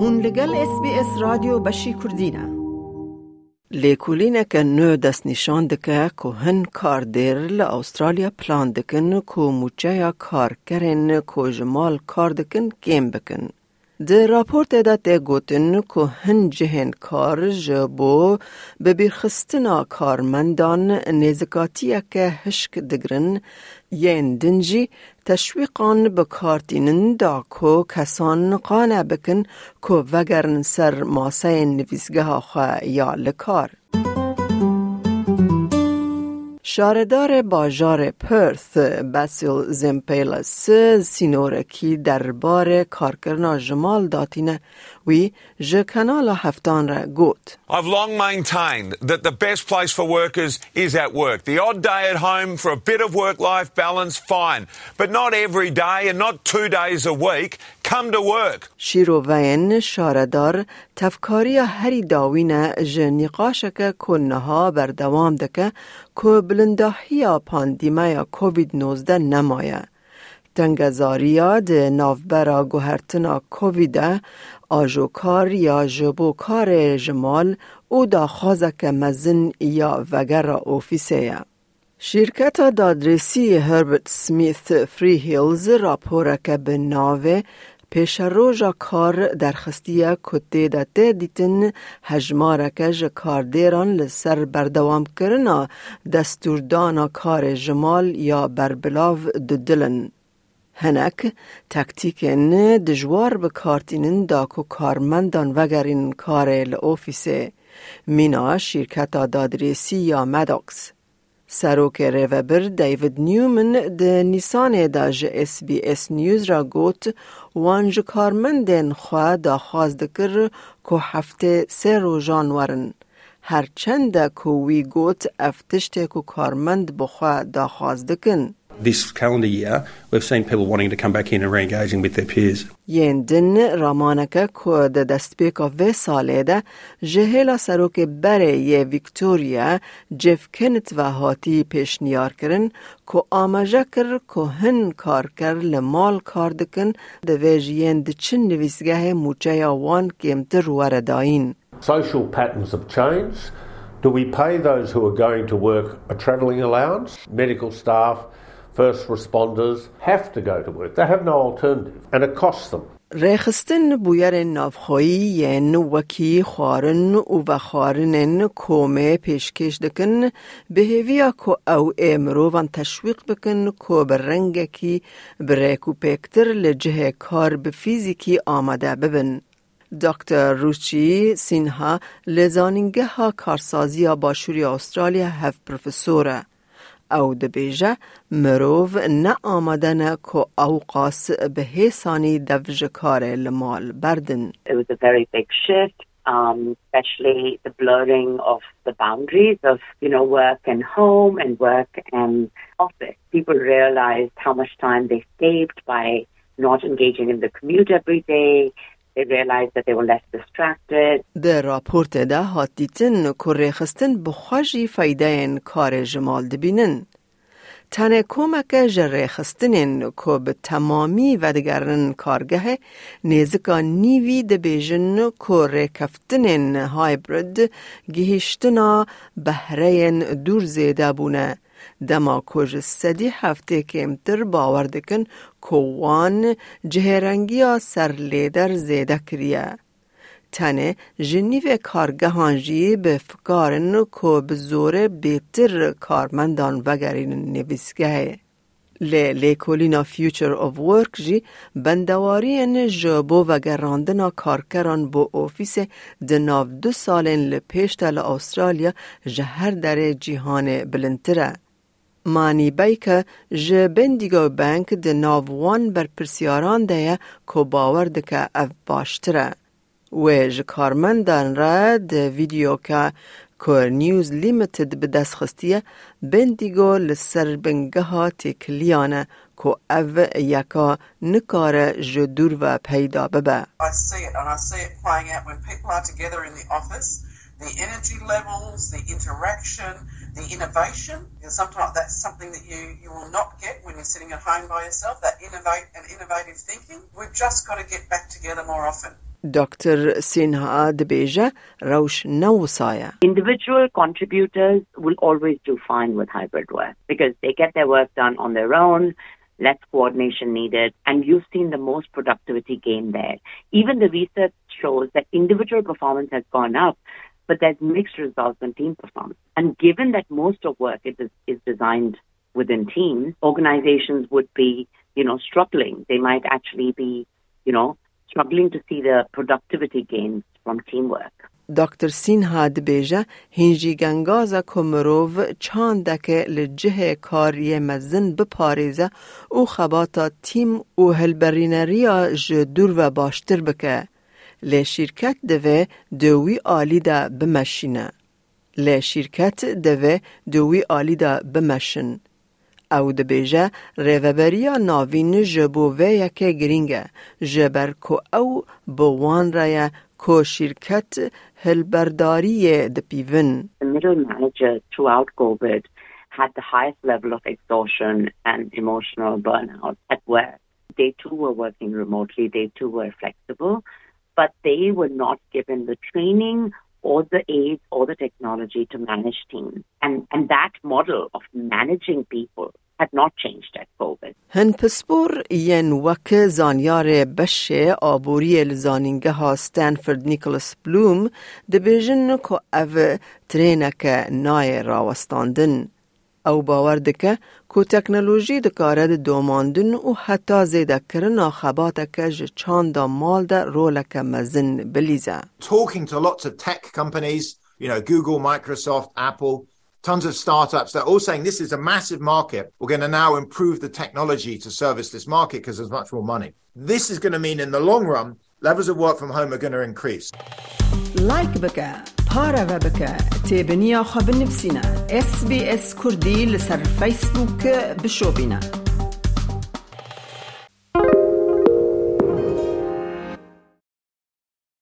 هون لگل اس بی اس رادیو بشی کردینه لیکولینه که نو دست نشان دکه که هن کار دیر لأسترالیا پلان دکن کار کرن که جمال کار دکن کم بکن. ده راپورت دا ته گوتن که هن جهن کار جبو به بیرخستنا کارمندان نزکاتیه که هشک دگرن ین دنجی تشویقان به کارتینن دا کو کسان قانع بکن که وگرن سر ماسه نویزگه خواه یا لکار. شاردار باجار پرث بسیل زمپیلس سینورکی دربار کارکرنا جمال داتینه وی ژ کانال هفتان را گوت I've long maintained that the best place for workers is at work. The odd day at home for a bit of work-life balance, fine. But not every day and not two days a week. Come to work. شیرو وین شاردار تفکاری هری داوینه ژ نقاشک کنها بر دوام دکه که بلنداهی پاندیمه کووید 19 نمایه. تنگزاریا ده نافبرا گوهرتنا کوویده آجوکار یا جبوکار جمال او دا خوازک مزن یا وگر اوفیسه شرکت دادرسی هربرت سمیث فری هیلز راپورک به ناوه پیش روژا کار درخستیه کتی دا ته دیتن هجمارک ج کاردیران لسر بردوام کرنا دستوردانا کار جمال یا بربلاو ددلن. هنک تکتیکن دجوار به کارتینن دا کو کارمندان وگرین کار لعوفیسه مینا شرکت دادرسی یا مداکس. سروک ریوبر دیوید نیومن ده نیسان دا جه اس بی اس نیوز را گوت وانج کارمندن خواه دا خواست دکر که هفته سه روزان ورن. هرچند که وی گوت افتشت که کارمند بخواه دا خواست دکن. This calendar year, we've seen people wanting to come back in and re-engaging with their peers. ین دن رامانکه که ده دست بیکا و ساله ده جهیلا سروک بره یه ویکتوریا جف کنت و هاتی پیش نیار کرن که آماجه کر که هن کار کر لمال کار دکن ده ویج ین ده چن نویسگه موچه یا وان کمتر وردائین. Social patterns have changed. Do we pay those who are going to work a travelling allowance? Medical staff, first responders have to go to work. They have no alternative and it costs them. ریخستن بویر نافخویی ین وکی خوارن و بخارنن کومه پیشکش دکن به هویا کو او امرو وان تشویق بکن کو برنگه کی بریکو پیکتر لجه کار به فیزیکی آمده ببن. دکتر روچی سینها لزانینگه ها کارسازی باشوری استرالیا هف پروفسوره. او دبیجه مروف نه آمدن که اوقاس به حسانی دوج کار لمال بردن. It was a very big shift, um, especially the blurring of the boundaries of, you know, work and home and work and office. People realized how much time they saved by not engaging in the commute every day. در راپورت ده هات دیتن که ریخستن بخواجی فایده این کار جمال دبینن. تنه کمک جره خستنین که به تمامی و دگرن کارگه نیزکا نیوی دبیجن که ریکفتنین هایبرد گهشتنا بهرین دور زیده بونه. دما کج سدی هفته کمتر باور دکن که وان جهرنگیا سر لیدر زیده کریه. تنه جنیو کارگهانجی به فکارن که به زور بیتر کارمندان وگرین نویسگه. لی لیکولینا فیوچر آف ورک جی بندواری جبو و گراندنا کارکران بو اوفیس دناو دو سالین لپیش تل استرالیا جهر در جیهان بلنتره. Manîbeyka ji Bendigobank di nav wan berpirsyarان de ye ku bawer dike ev baştir e. Wê ji karmendan re di vîdyoka ku News Limited bi destxistiye Bendigo li ser bingeha têkiliyan e کو او یکا نکاره جدور و پیدا ببه. I see it and I see it playing out when people are together in the office the energy levels, the interaction, the innovation. And sometimes that's something that you, you will not get when you're sitting at home by yourself, that innovate and innovative thinking. We've just got to get back together more often. Dr. Sinha Debeja Raush Nawasaya. Individual contributors will always do fine with hybrid work because they get their work done on their own less coordination needed, and you've seen the most productivity gain there. Even the research shows that individual performance has gone up but there's mixed results on team performance. And given that most of work is, is designed within teams, organizations would be, you know, struggling. They might actually be, you know, struggling to see the productivity gains from teamwork. دکتر سینها دبیجه هنجی گنگاز کمروو چاندک لجه کاری مزن بپاریزه او خباتا تیم او هلبرینریا جدور و باشتر بکه لی شرکت دوه دوی آلی دا بمشینه لی شرکت دوه دوی آلی دا بمشن او دبیجه ریوبریا ناوین جبو و یکه گرینگه جبر کو هلبرداری دپیون The middle manager throughout COVID had the highest level of exhaustion and emotional burnout at work. They too were working remotely, they too were flexible, but they were not given the training or the aids or the technology to manage teams. And, and that model of managing people had not changed at COVID. هن پسپور ین وک زانیار بشه آبوری لزانینگه ها ستانفورد نیکلس بلوم دبیجن که او ترینک نای راوستاندن. او باور دکه که تکنولوژی دکاره ده دوماندن و کرن خبات که جه چاند مال ده رولک مزن بلیزه. talking to lots of tech companies, you know, Google, Microsoft, Apple, tons of startups. They're all saying this is a massive market. We're going to now improve the technology to service this market because there's much more money. This is going to mean in the long run, levels of work from home are going to increase. لایک بکه پارا و بکه تیبنیا خواب نفسینا اس بی اس کردی لسر فیسبوک بشو بینا